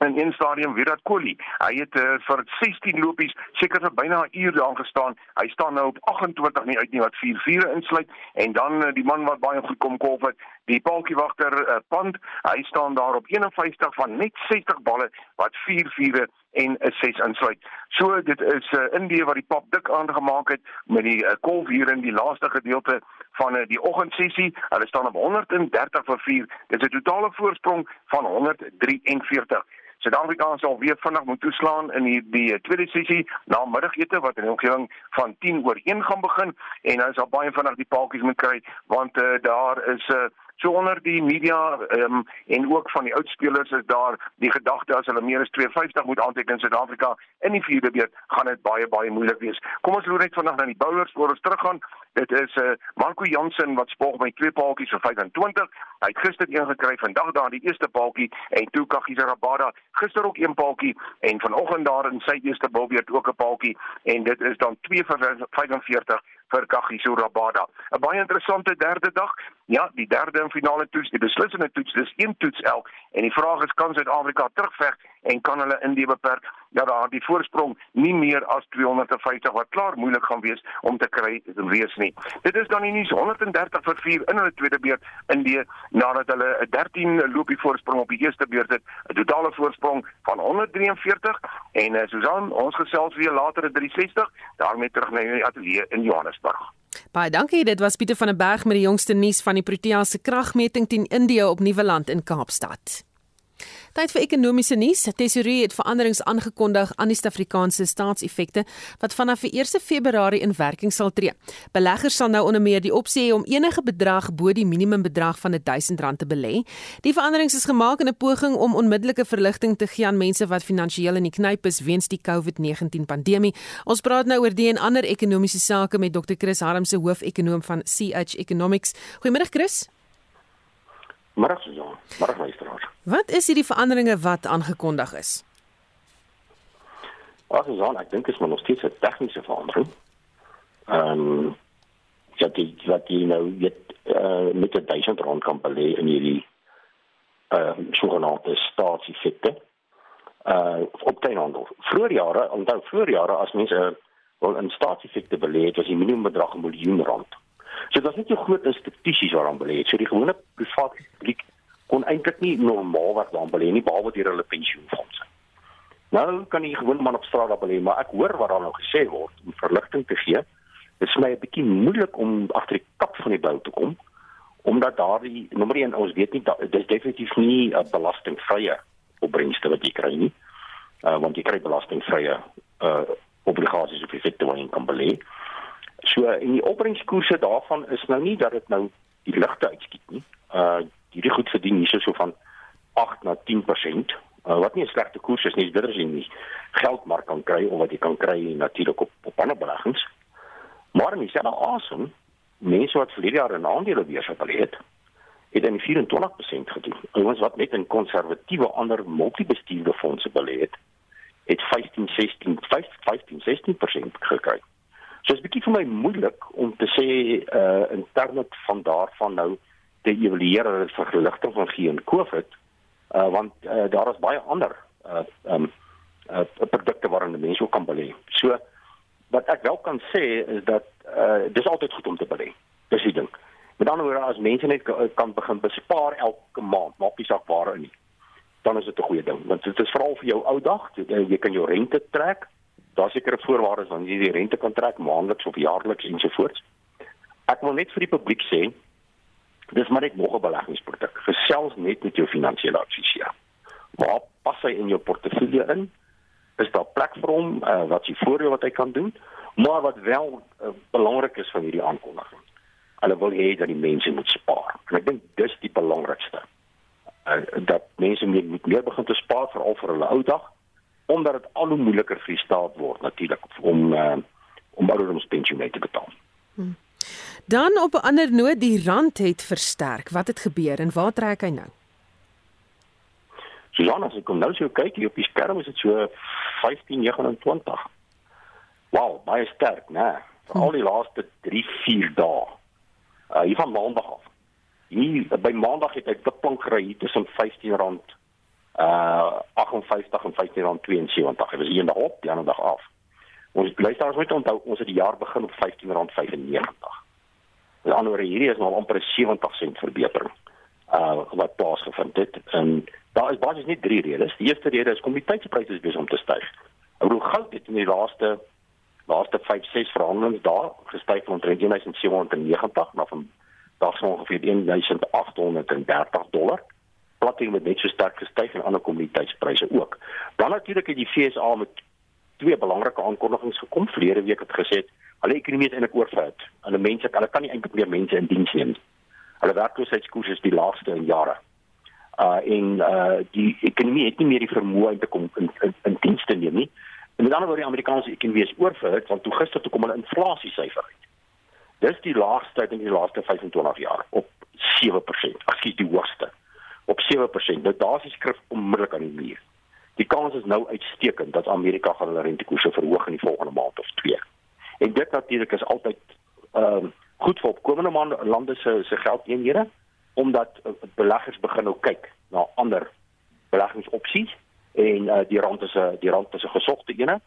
in stadium Virat Kohli. Hy het uh, vir 16 lopies seker vir byna 'n uur daar gestaan. Hy staan nou op 28 nie uit nie wat 4 vure insluit en dan uh, die man wat baie goed kom kolf het, die paaltjiewagter uh, Pand. Hy staan daar op 51 van net 60 balle wat 4 vure en 'n 6 insluit. So dit is uh, Indië wat die pap dik aangemaak het met die uh, kolf hier in die laaste gedeelte van uh, die oggendsessie. Hulle staan op 130 vir 4. Dit is 'n totale voorsprong van 143. Suid-Afrika sal weer vinnig moet toeslaan in die die tweede sessie na middagete wat in die omgewing van 10 oor 1 gaan begin en hulle sal baie vinnig die paaltjies moet kry want uh, daar is 'n uh, So onder die media um, en ook van die oudspelers is daar die gedagte as hulle meer as 250 moet aanteken in Suid-Afrika in die vierde beurt gaan dit baie baie moeilik wees. Kom ons loer net vanaand na die bowlers voor ons teruggaan. Dit is uh, Marco Jansen wat spog met twee paaltjies vir 25. Hy het gister een gekry, vandag daar die eerste paaltjie en toe Kagiso Rabada gister ook een paaltjie en vanoggend daar in sy eerste bilbeurt ook 'n paaltjie en dit is dan 2 vir 45 vir Kagiso Rabada. 'n Baie interessante derde dag. Ja, die derde en finale toets, die beslissende toets, dis een toets elk en die vraag is kan Suid-Afrika terugveg en kan hulle in die beperk ja daar die voorsprong nie meer as 250 wat klaar moeilik gaan wees om te kry wees nie. Dit is dan nie nie 130 vir 4 in hulle tweede beurt in die nadat hulle 'n 13 loopie voorsprong op die eerste beurt het, 'n totale voorsprong van 143 en uh, Susan, ons gesels weer later in 360 daarmee terug na die ateljee in Johannesburg. Baie dankie. Dit was Pieter van der Berg met die jongste nuus van die Protea se kragmeting teen Indië op Nieuweland in Kaapstad. Tyd vir ekonomiese nuus. Tesorie het veranderings aangekondig aan die Suid-Afrikaanse staatseffekte wat vanaf 1 Februarie in werking sal tree. Beleggers sal nou onder meer die opsie hê om enige bedrag bo die minimumbedrag van R1000 te belê. Die veranderings is gemaak in 'n poging om onmiddellike verligting te gee aan mense wat finansiëel in die knyp is weens die COVID-19 pandemie. Ons praat nou oor die en ander ekonomiese sake met Dr. Chris Harmse, hoof-ekonoom van CH Economics. Goeiemôre Chris. Môre Susan, môre luisteraars. Wat is hierdie veranderinge wat aangekondig is? Ag Susan, ek dink dit is maar nog steeds 'n tegniese verandering. Ehm um, ja, die wat jy nou weet uh, met 'n 1000 rand kan belê in hierdie ehm uh, sogenaamde staatseffekte. Uh op teenhandel. Vroeger jare, onthou vroeger jare as mense wil in staatseffekte belê het, was die minimumbedrag 'n miljoen rand. So dit was net so groot institusies waaraan belê het. So die gewone private publiek kon eintlik nie normaal wat daaraan belê nie behalwe deur hulle pensioenfondse. Nou kan die gewone man op straat daar belê, maar ek hoor wat daar nou gesê word om verligting te gee. Dit is my 'n bietjie moeilik om agter die kap van die bou te kom omdat daardie nommer 1 ons weet nie dit is definitief nie 'n belastingvrye opbrengste wat jy kry nie. Uh want jy kry belastingvrye uh obligasies op effekte wat jy kan belê. So en die opbrengskoerse daarvan is nou nie dat dit nou die ligte uitskiet nie. Uh hierdie goed verdien hierso so van 8 na 10%. Uh, wat nie 'n slegte koers is nie, dit is nie geldmark kan kry of wat jy kan kry natuurlik op op ander beleggings. Maar mens sê nou asem, mense wat verlede jaar in aandele gebeleë het, het in 24% gedoen. Ons wat net in konservatiewe ander multibestuurde fondse belê het, het 15 16 15 16% gekry. So dit is bietjie vir my moeilik om te sê uh in terme van daarvan nou te evalueer dat dit verligting van gee in COVID uh want uh, daar is baie ander uh um uh produkte waarin mense ook kan belê. So wat ek wel kan sê is dat uh dis altyd goed om te belê. Dis die ding. Met ander woorde as mense net kan begin bespaar elke maand, maak nie saak waar nie. Dan is dit 'n goeie ding want dit is veral vir jou ou dag, jy kan jou rente trek. Daar sekerre voorwaardes dan jy die rente kan trek maandeliks of jaarliks ensovoorts. Ek wil net vir die publiek sê dis maar net nog 'n beleggingsproduk. Gesels net met jou finansiële adviseur. Waar pas hy in jou portefeulje in? Is daar plek vir hom uh, wat jy voordeel wat hy kan doen? Maar wat wel uh, belangrik is van hierdie aankondiging. Hulle wil hê dat die mense moet spaar. En ek dink dis die belangrikste. Uh, dat mense meer moet meer begin te spaar veral vir hulle ou dag omdat dit al hoe moeiliker vir die staat word natuurlik om uh, om ouderdomspensioen te betaal. Hmm. Dan op 'n ander noot, die rand het versterk. Wat het gebeur en waar trek hy nou? Susan, as ek kom nou so kyk hier op die skerm is dit so 15.29. Wow, baie sterk, né? Vir al die laaste 3-4 dae. Uh hier van maandag af. Hier by maandag het ek beplink gery tussen R15 uh 58 en R15.72. Dit was eendag op, die ander dag af. Ons luisteraars moet onthou ons het die jaar begin op R15.95. Met ander woorde hierdie is nou amper 'n 70 sent verbetering uh wat plaasgevind het. En daar is basies net drie redes. Die eerste rede is kommoditeitspryse besig om te styg. Ou goud het in die laaste laaste 5 6 verhandelings daar gestyg van 1790 na van dags ongeveer 1830 dollar. Platinum het net so sterk gestyg en ander kommoditeitspryse ook. Dan natuurlik het die FSA met twee belangrike aankondigings gekom. Verlede week het gesê hulle ekonomie is eintlik oorvat. Hulle mense, hulle kan nie eintlik meer mense in diens neem. Hulle werkloosheidskoers is die laagste in jare. Uh en uh die ekonomie het nie meer die vermoë om te kom in in, in diens te neem nie. En met ander woorde die Amerikaanse ekonomie is oorverhit want toe gister toe kom hulle inflasie syfer uit. Dis die laagste in die laaste 25 jaar op 7%. Ekskuus, die hoogste. Op 7%. Dit daar is skrif onmiddellik aan die muur. Die kans is nou uitstekend dat Amerika gaan hulle rentekoerse verhoog in die volgende maand of 2. En dit natuurlik is altyd ehm uh, goed vir opkomende lande se se geldeenhede omdat uh, beleggers begin nou kyk na ander beleggingsopsies en uh, die rand is 'n die rand is 'n gesogte ene.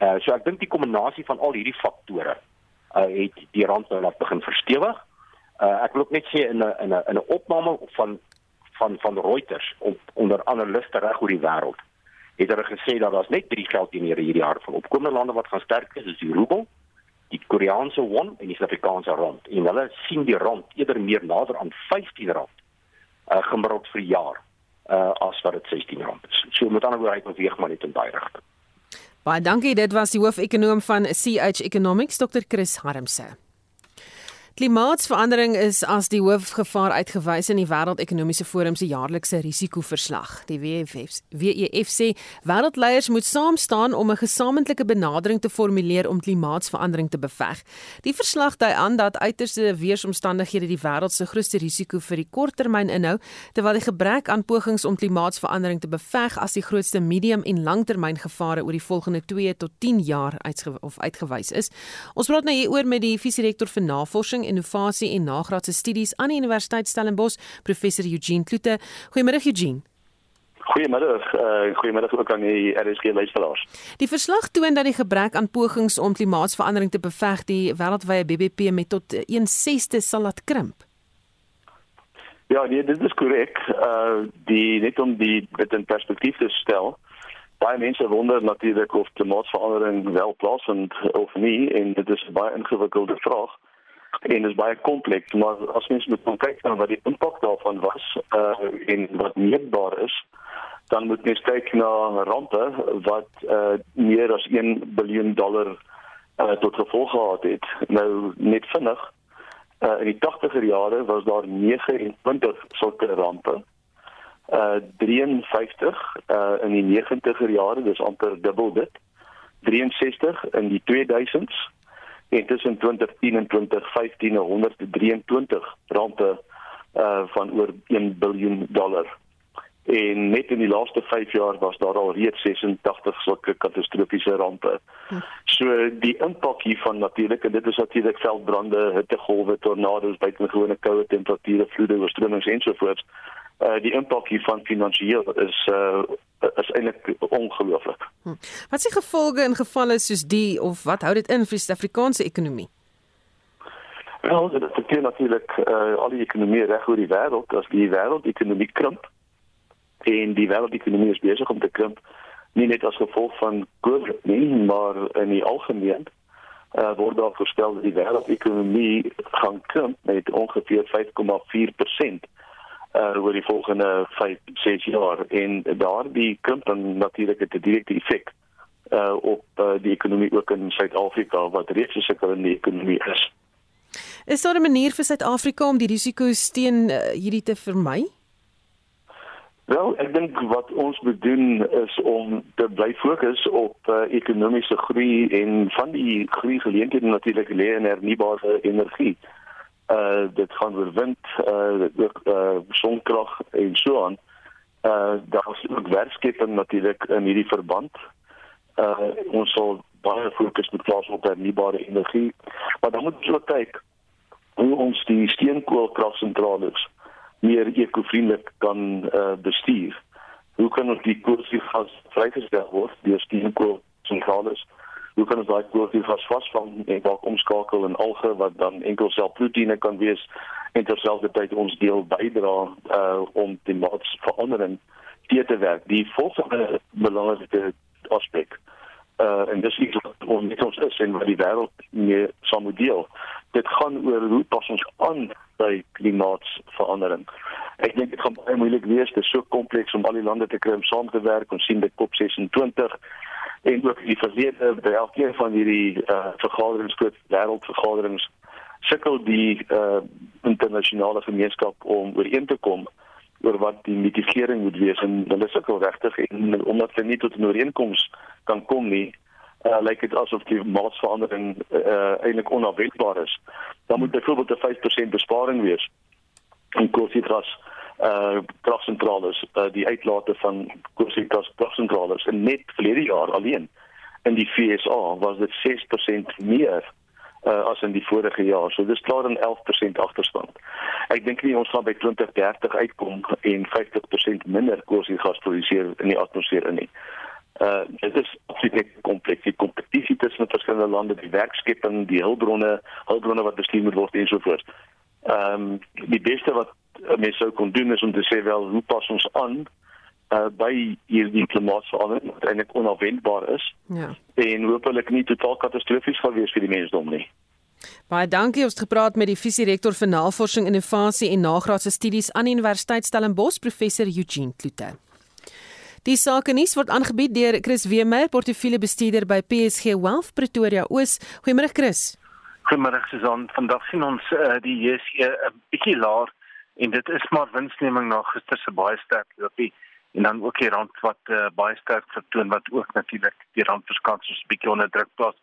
Uh so ek dink die kombinasie van al hierdie faktore uh het die rand nou laat begin verstewig. Uh ek wil ook net sê in 'n in 'n in 'n opname van van van Reuters op onder analiste reg oor die wêreld het hulle gesê dat daar's net drie geldeenhede hierdie jaar van opkomende lande wat gaan sterk is, is die roebel, die Koreaanse won en die Suid-Afrikaanse rand. En hulle sien die rand eerder meer nader aan R15 uh gemiddeld vir jaar uh as wat dit R16 is. So met ander woorde, hy beweeg maar net in daai rigting. Baie dankie, dit was die hoofekonoom van CH Economics, Dr. Chris Harmse. Klimaatsverandering is as die hoofgevaar uitgewys in die Wêreldekonomiese Forum se jaarlikse risikoverslag. Die WEF WEF sê wêreldleiers moet saam staan om 'n gesamentlike benadering te formuleer om klimaatsverandering te beveg. Die verslag dui aan dat uiterste weeromstandighede die wêreld se grootste risiko vir die korttermyn inhou, terwyl die gebrek aan pogings om klimaatsverandering te beveg as die grootste medium- en langtermyngevare oor die volgende 2 tot 10 jaar uitge of uitgewys is. Ons praat nou hieroor met die visierektor vir navorsing innovasie en nagraadse studies aan die Universiteit Stellenbosch, professor Eugene Kloete. Goeiemôre Eugene. Goeiemiddag, uh, goeiemiddag ook aan die RSG luisteraars. Die verslag toon dat die gebrek aan pogings om klimaatsverandering te beveg die wêreldwye BBP met tot 1/6 sal laat krimp. Ja, nee, dit is korrek. Uh die net om die dit in perspektief te stel. Baie mense wonder natuurlik of klimaatsverandering wel plaasvind of nie en dit is 'n baie ingewikkelde vraag en is baie kompleks maar as mens moet kyk na wat die impak daarvan was uh en wat meetbaar is dan moet mens kyk na rande wat uh meer as 1 biljoen dollar uh tot gevolg gehad het. Nou net vinnig uh in die 80er jare was daar 29 sulke rampe. Uh 53 uh in die 90er jare dis amper dubbel dit. 63 in die 2000s en tussen 2010 en 2015 123 rampe uh van oor 1 biljoen dollar. En net in die laaste 5 jaar was daar al reeds 86 sulke katastrofiese rampe. So die impak hiervan natuurlik en dit is natuurlik veldbrande, hittegolwe, tornado's, buitengewone koue temperature, vloede, oorstromings ensovoorts. Uh die impak hiervan finansiëel is uh is eintlik ongelooflik. Hm. Wat se gevolge in gevalle soos die of wat hou dit in vir die Suid-Afrikaanse ekonomie? Wel, dit affekteer natuurlik uh, al die ekonomie reg oor die wêreld. As die wêreldekonomie krimp en die wêreldekonomie is besig om te krimp, nie net as gevolg van COVID nie, maar in die algemeen uh, word daar voorspel dat die wêreldekonomie gaan krimp met ongeveer 5,4% uh oor die volgende 5 6 jaar en daardie krimp dan natuurlik 'n direkte effek uh op uh, die ekonomie ook in Suid-Afrika wat reeds 'n sukkelende ekonomie is. Is daar 'n manier vir Suid-Afrika om die risiko's teen uh, hierdie te vermy? Wel, ek dink wat ons moet doen is om te bly fokus op uh, ekonomiese groei en van die groei geleenthede natuurlik lê in hernubare energie. Uh dit gaan oor wind, uh ook uh sonkrag en so aan. Uh daar is ook werkskepping natuurlik in hierdie verband. Uh ons sal baie fokus moet plaas op hernubare energie. Maar dan moet ons ook kyk hoe ons die steenkoolkragsentrale meer ekovriendelik kan uh, bestuur. Hoe kan ons die koolstofgas vrygestel word deur steenkoolsentrale? Hoe kan ons daai koolstofgas vasvang en dalk omskakel in alge wat dan enkelselproteïene kan wees en terselfdertyd ons deel bydra uh, om die maatsverandering te werk. Die volgende belangrike aspek uh en dis iets wat ons net ons is en wat die wêreld mee saam moet deel. Dit gaan oor hoe pas ons aan by klimaatsverandering. Ek dink dit gaan baie moeilik wees, dit is so kompleks om al die lande te kry om saam te werk. Ons sien dit COP26 en ook die verlede by elkeen van hierdie uh vergaderings, groot wêreldvergaderings sukkel die uh internasionale gemeenskap om ooreen te kom oor wat die mitigering moet wees en hulle sukkel regtig en omdat hulle nie tot 'n ooreenkoms kan kom nie uh, lyk dit asof die maatsverandering uh, eintlik onafwendbaar is. Dan moet byvoorbeeld 'n 5% besparing wees in koolstofgas uh kragsentrale uh, die uitlate van koolstofgas kragsentrale en net verlede jaar alleen in die FSA was dit 6% meer uh, as in die vorige jaar. So dis klaar 'n 11% agterstand. Ek dink nie ons gaan by 2030 uitkom en 50% minder koolstofgas produseer in die atmosfeer in nie. Uh dit is absoluut kompleks. Die kompetisie tussen verskillende lande, die werkskepping, die hulpbronne, hulpbronne wat bestuur moet word en so voort. Ehm um, die beste wat mense sou kon doen is om te sê wel hoe pas ons aan uh, by hierdie klimaatsverandering wat eintlik onafwendbaar is. Ja. En hopelik nie totaal katastrofies gaan wees vir die mensdom nie. Baie dankie. Ons het gepraat met die visierektor vir navorsing, innovasie en nagraadse studies aan die Universiteit Stellenbosch, professor Eugene Kloete. Die sake nuus word aangebied deur Chris Weemeyer, portefeuljebestuurder by PSG Wealth Pretoria Oos. Goeiemôre Chris. Goeiemôre Susan. Vandag sien ons uh, die JSE 'n bietjie laer en dit is maar winsneming na gister se baie sterk loopie en dan ook die rand wat uh, baie sterk vertoon wat ook natuurlik die rand verskans so 'n bietjie onder druk plaas.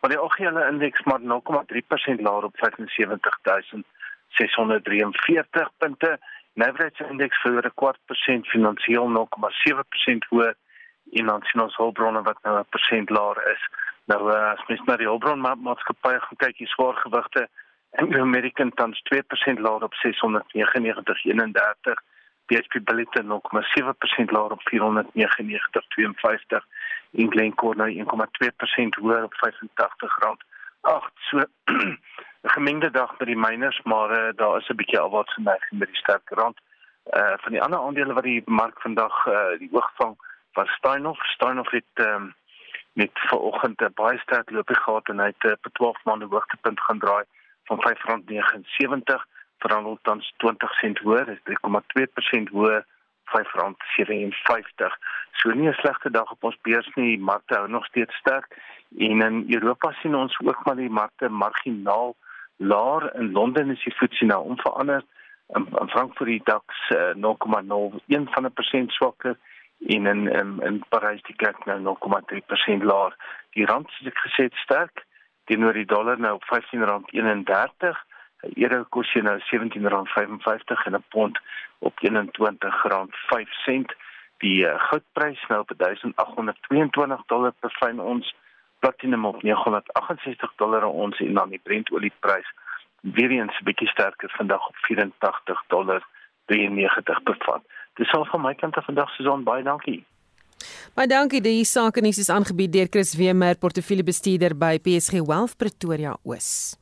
Maar die algehele indeks maar 0,3% laer op 75643 punte. Average indeks vir 'n kwart persent finansiëel 0,7% hoër en dan sien ons hulpbronne wat nou 'n persent laer is. Nou uh, as mens na die hulpbron maatskappye gaan kyk, die swaar gewigte en American tans 2% laer op 699.31 BHP Billiton 0,7% laer op 499.52 en Glencore nou 1,2% hoër op R85. Ag, so *clears throat* 'n gemengde dag by die miners, maar uh, daar is 'n bietjie afwaartse neiging met die sterk rand. Uh van die ander aandele wat die mark vandag uh die oogvang was Steinhoff. Steinhoff het um, met vanoggend 'n baie sterk loopie gehad en hy het uh, op 12 maande hoogtepunt gaan draai van R5.79 verhandel tans 20 sent hoër, is 3,2% hoër, R5.57. So nie 'n slegte dag op ons beurs nie, die markte hou nog steeds sterk en in Europa sien ons ook maar die markte marginaal laer. In Londen is die FTSE nou onveranderd. In, in Frankfurt die DAX uh, 0,01 van 'n persent swakker en in in, in Parys die CAC nou 0,3% laer. Die rand soos ek gesê het sterk teenoor die dollar nou op R15.31 euro kos jy nou R17.55 en 'n pond op R21.05. Die uh, goudprys nou op 1822 dollar per fyn ons, platinum op 968 dollar per ons en dan die Brent olieprys weer eens 'n bietjie sterker vandag op 84 dollar 93 per vat. Dis al van my kant af vandag Susan, baie dankie. Baie dankie. Die sake nuus is aangebied deur Chris Wemer, portefeuljebestuurder by PSG Wealth Pretoria Oos.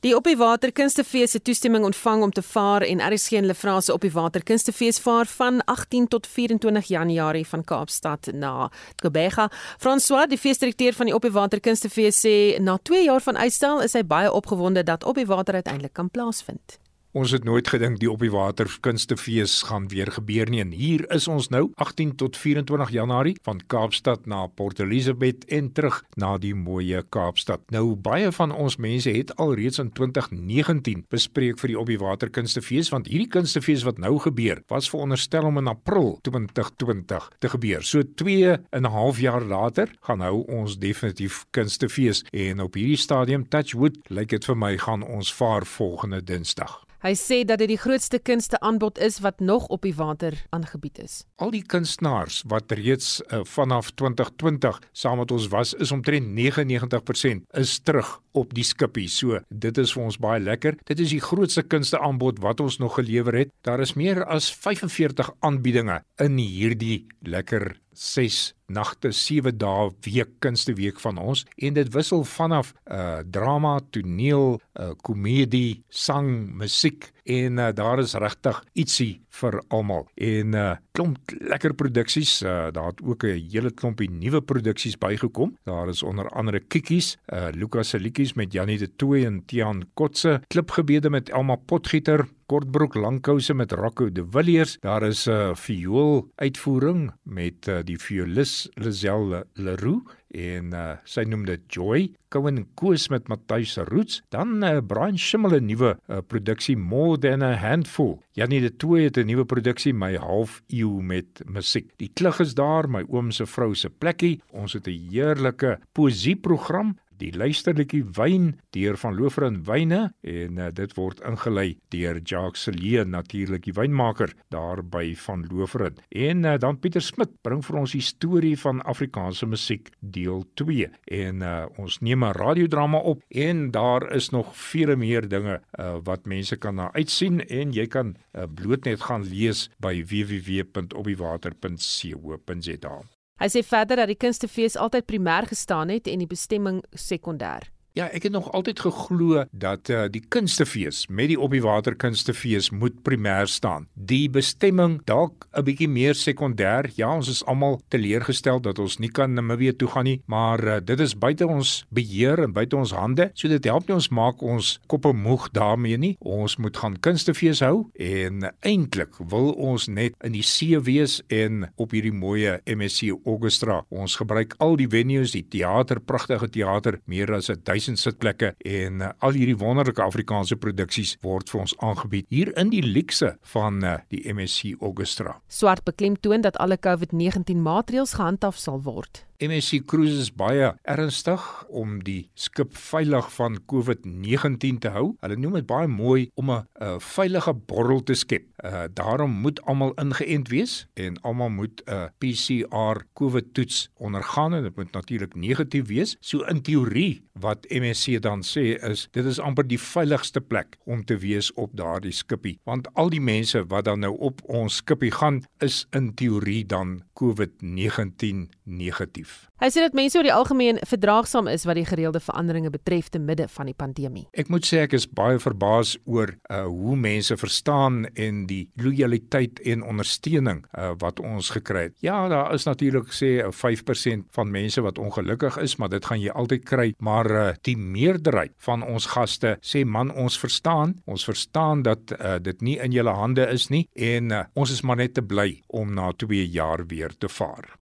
Die Op die Water Kunstefees se toestemming ontvang om te vaar en RSG en Lefra se Op die Water Kunstefees vaar van 18 tot 24 Januarie van Kaapstad na Kobega. François, die feesdirekteur van die Op die Water Kunstefees sê na 2 jaar van uitstel is hy baie opgewonde dat Op die Water uiteindelik kan plaasvind. Ons het nooit gedink die op die water kunstefees gaan weer gebeur nie en hier is ons nou 18 tot 24 Januarie van Kaapstad na Port Elizabeth en terug na die mooi Kaapstad. Nou baie van ons mense het alreeds in 2019 bespreek vir die op die water kunstefees want hierdie kunstefees wat nou gebeur was veronderstel om in April 2020 te gebeur. So 2 en 'n half jaar later gaan nou ons definitief kunstefees en op hierdie stadium Touchwood lyk dit vir my gaan ons vaar volgende Dinsdag. Hy sê dat dit die grootste kunste aanbod is wat nog op die water aangebied is. Al die kunstenaars wat reeds uh, vanaf 2020 saam met ons was, is omtrent 99% is terug op die skippie. So, dit is vir ons baie lekker. Dit is die grootste kunste aanbod wat ons nog gelewer het. Daar is meer as 45 aanbiedinge in hierdie lekker 6 nagte 7 dae week kunsteweek van ons en dit wissel vanaf uh, drama, toneel, uh, komedie, sang, musiek en uh, daar is regtig ietsie vir almal. En uh, klomp lekker produksies, uh, daar het ook 'n hele klompie nuwe produksies bygekom. Daar is onder andere Kikkies, uh, Lukas se liedjies met Janie de Tooy en Tiaan Kotse, klipgebede met Elma Potgieter, kortbroek langkouse met Rocco de Villiers. Daar is 'n uh, viool uitvoering met uh, die violis Lisel Leroux en uh, sy noem dit Joy. Cohen Koos met Matthys Roots, dan uh, Brian Schimmel 'n nuwe uh, produksie More Than a Handful. Janie de Tooy het 'n nuwe produksie My Half Eeu met musiek. Die klug is daar, my oom se vrou se plekkie. Ons het 'n heerlike poesieprogram die luisterlikie Wyn deur van Lofer en Wyne en uh, dit word ingelei deur Jacques Celie natuurlik die wynmaker daar by van Lofer en uh, dan Pieter Smit bring vir ons die storie van Afrikaanse musiek deel 2 en uh, ons neem 'n radiodrama op en daar is nog vele meer dinge uh, wat mense kan na uitsien en jy kan uh, bloot net gaan lees by www.opiewater.co.za Hy sê verder dat die kunstefees altyd primêr gestaan het en die bestemming sekondêr. Ja, ek het nog altyd geglo dat uh, die kunstefees met die op die water kunstefees moet primêr staan. Die bestemming dalk 'n bietjie meer sekondêr. Ja, ons is almal teleurgestel dat ons nie kan Namibië toe gaan nie, maar uh, dit is buite ons beheer en buite ons hande. So dit help nie ons maak ons koppe moeg daarmee nie. Ons moet gaan kunstefees hou en eintlik wil ons net in die see wees en op hierdie mooi MSC Orchestra. Ons gebruik al die venues, die teater, pragtige teater, meer as 1000 1000 sitplekke en uh, al hierdie wonderlike Afrikaanse produksies word vir ons aangebied hier in die luukse van uh, die MSC Orchestra. Swart beklemtoon dat alle COVID-19 maatreëls gehandhaaf sal word. MSC Cruises is baie ernstig om die skip veilig van COVID-19 te hou. Hulle noem dit baie mooi om 'n veilige borrel te skep. Uh daarom moet almal ingeënt wees en almal moet 'n uh, PCR COVID toets ondergaan en dit moet natuurlik negatief wees. So in teorie wat MSC dan sê is dit is amper die veiligste plek om te wees op daardie skipie want al die mense wat dan nou op ons skipie gaan is in teorie dan COVID-19 negatief positief. Hy sê dat mense oor die algemeen verdraagsaam is wat die gereelde veranderinge betref te midde van die pandemie. Ek moet sê ek is baie verbaas oor uh, hoe mense verstaan en die lojaliteit en ondersteuning uh, wat ons gekry het. Ja, daar is natuurlik sê uh, 5% van mense wat ongelukkig is, maar dit gaan jy altyd kry, maar uh, die meerderheid van ons gaste sê man, ons verstaan, ons verstaan dat uh, dit nie in julle hande is nie en uh, ons is maar net te bly om na 2 jaar weer te vaar.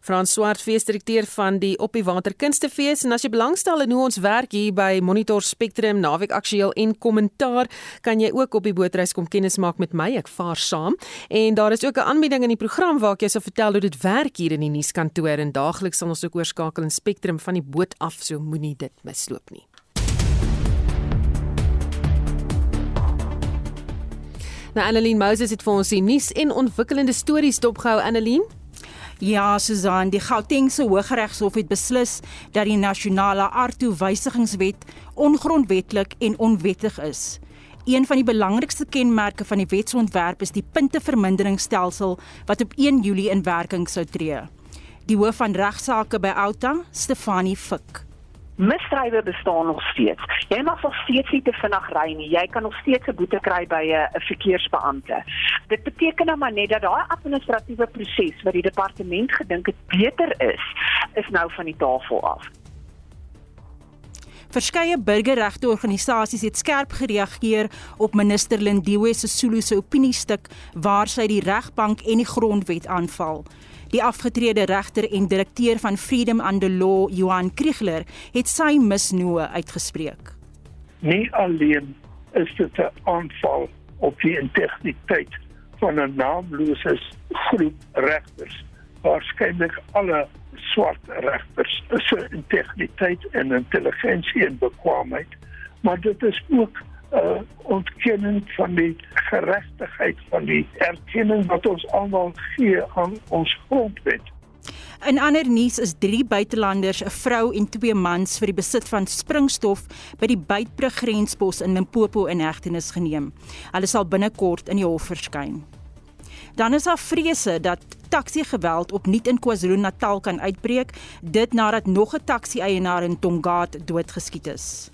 Frans Swart, feesdirekteur van die Op die Water Kunstefees en as jy belangstel in hoe ons werk hier by Monitor Spectrum, Naweek Aktueel en Kommentaar, kan jy ook op die bootreis kom kennis maak met my. Ek vaar saam. En daar is ook 'n aanbieding in die program waar ek jou sal vertel hoe dit werk hier in die nuuskantoor en daagliks sal ons ook oorskakel in Spectrum van die boot af, so moenie dit misloop nie. Nou Annelien Moses het vir ons die nuus en ontwikkelende stories dopgehou Annelien. Ja, Susan, die Gautengse Hooggeregshof het beslis dat die nasionale aardtoewysigingswet ongrondwetlik en onwettig is. Een van die belangrikste kenmerke van die wetsontwerp is die punteverminderingsstelsel wat op 1 Julie in werking sou tree. Die hoof van regsaake by Outa, Stefanie Fik. Misdrywe bestaan nog steeds. Jy mag nog steeds nie te vinnig ry nie. Jy kan nog steeds 'n boete kry by 'n verkeersbeampte. Dit beteken nou maar net dat daai administratiewe proses wat die departement gedink het beter is, is nou van die tafel af. Verskeie burgerregteorganisasies het skerp gereageer op minister Lindiwe Sisulu se opiniestuk waar sy die regbank en die grondwet aanval. Die afgetrede regter en direkteur van Freedom Under Law, Johan Kriegler, het sy misnoë uitgespreek. Nie alleen is dit 'n aanval op die integriteit van 'n naamlose groep regters, waarskynlik alle swart regters, se integriteit en intelligensie en bekwaamheid, maar dit is ook uh, ontkenning van die geregtigheid van die erkenning wat ons almal gee aan ons grondwet. In ander nuus is 3 buitelanders, 'n vrou en 2 mans vir die besit van springstof by die Beitbrug grenspos in Limpopo in hegtenis geneem. Hulle sal binnekort in die hof verskyn. Dan is daar vrese dat taxi-geweld opnuut in KwaZulu-Natal kan uitbreek, dit nadat nog 'n taxi-eienaar in Tongaat doodgeskiet is.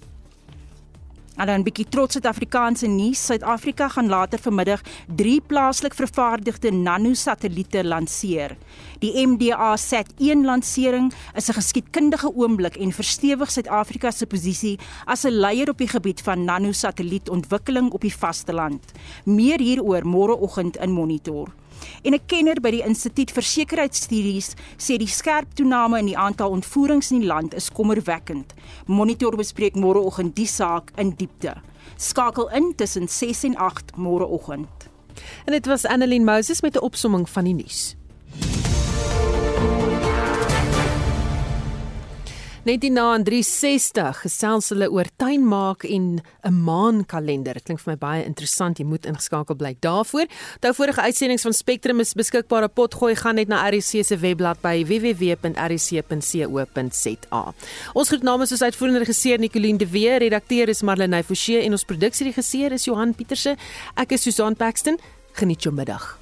En dan 'n bietjie trots Suid-Afrikaanse nuus. Suid-Afrika gaan later vanmiddag 3 plaaslik vervaardigde nanosatelliete lanseer. Die MDA-Sat-1 lansering is 'n geskiedkundige oomblik en verstewig Suid-Afrika se posisie as 'n leier op die gebied van nanosatellietontwikkeling op die vasteland. Meer hieroor môreoggend in Monitor. En 'n kenner by die Instituut vir Sekuriteitsstudies sê die skerp toename in die aantal ontvoerings in die land is kommerwekkend. Monitor bespreek môreoggend die saak in diepte. Skakel in tussen 6 en 8 môreoggend. En dit was Annelien Moses met 'n opsomming van die nuus. 1960 gesels hulle oor tuinmaak en 'n maankalender. Dit klink vir my baie interessant. Jy moet ingeskakel bly daarvoor. Onthou vorige uitsendings van Spectrum is beskikbaar op potgooi gaan net na RC se webblad by www.rc.co.za. Ons groet namens ons uitvoerende regisseur Nicoline de Weer, redakteur is Marlene Forsie en ons produksieregisseur is Johan Pieterse. Ek is Susan Paxton. Geniet jou middag.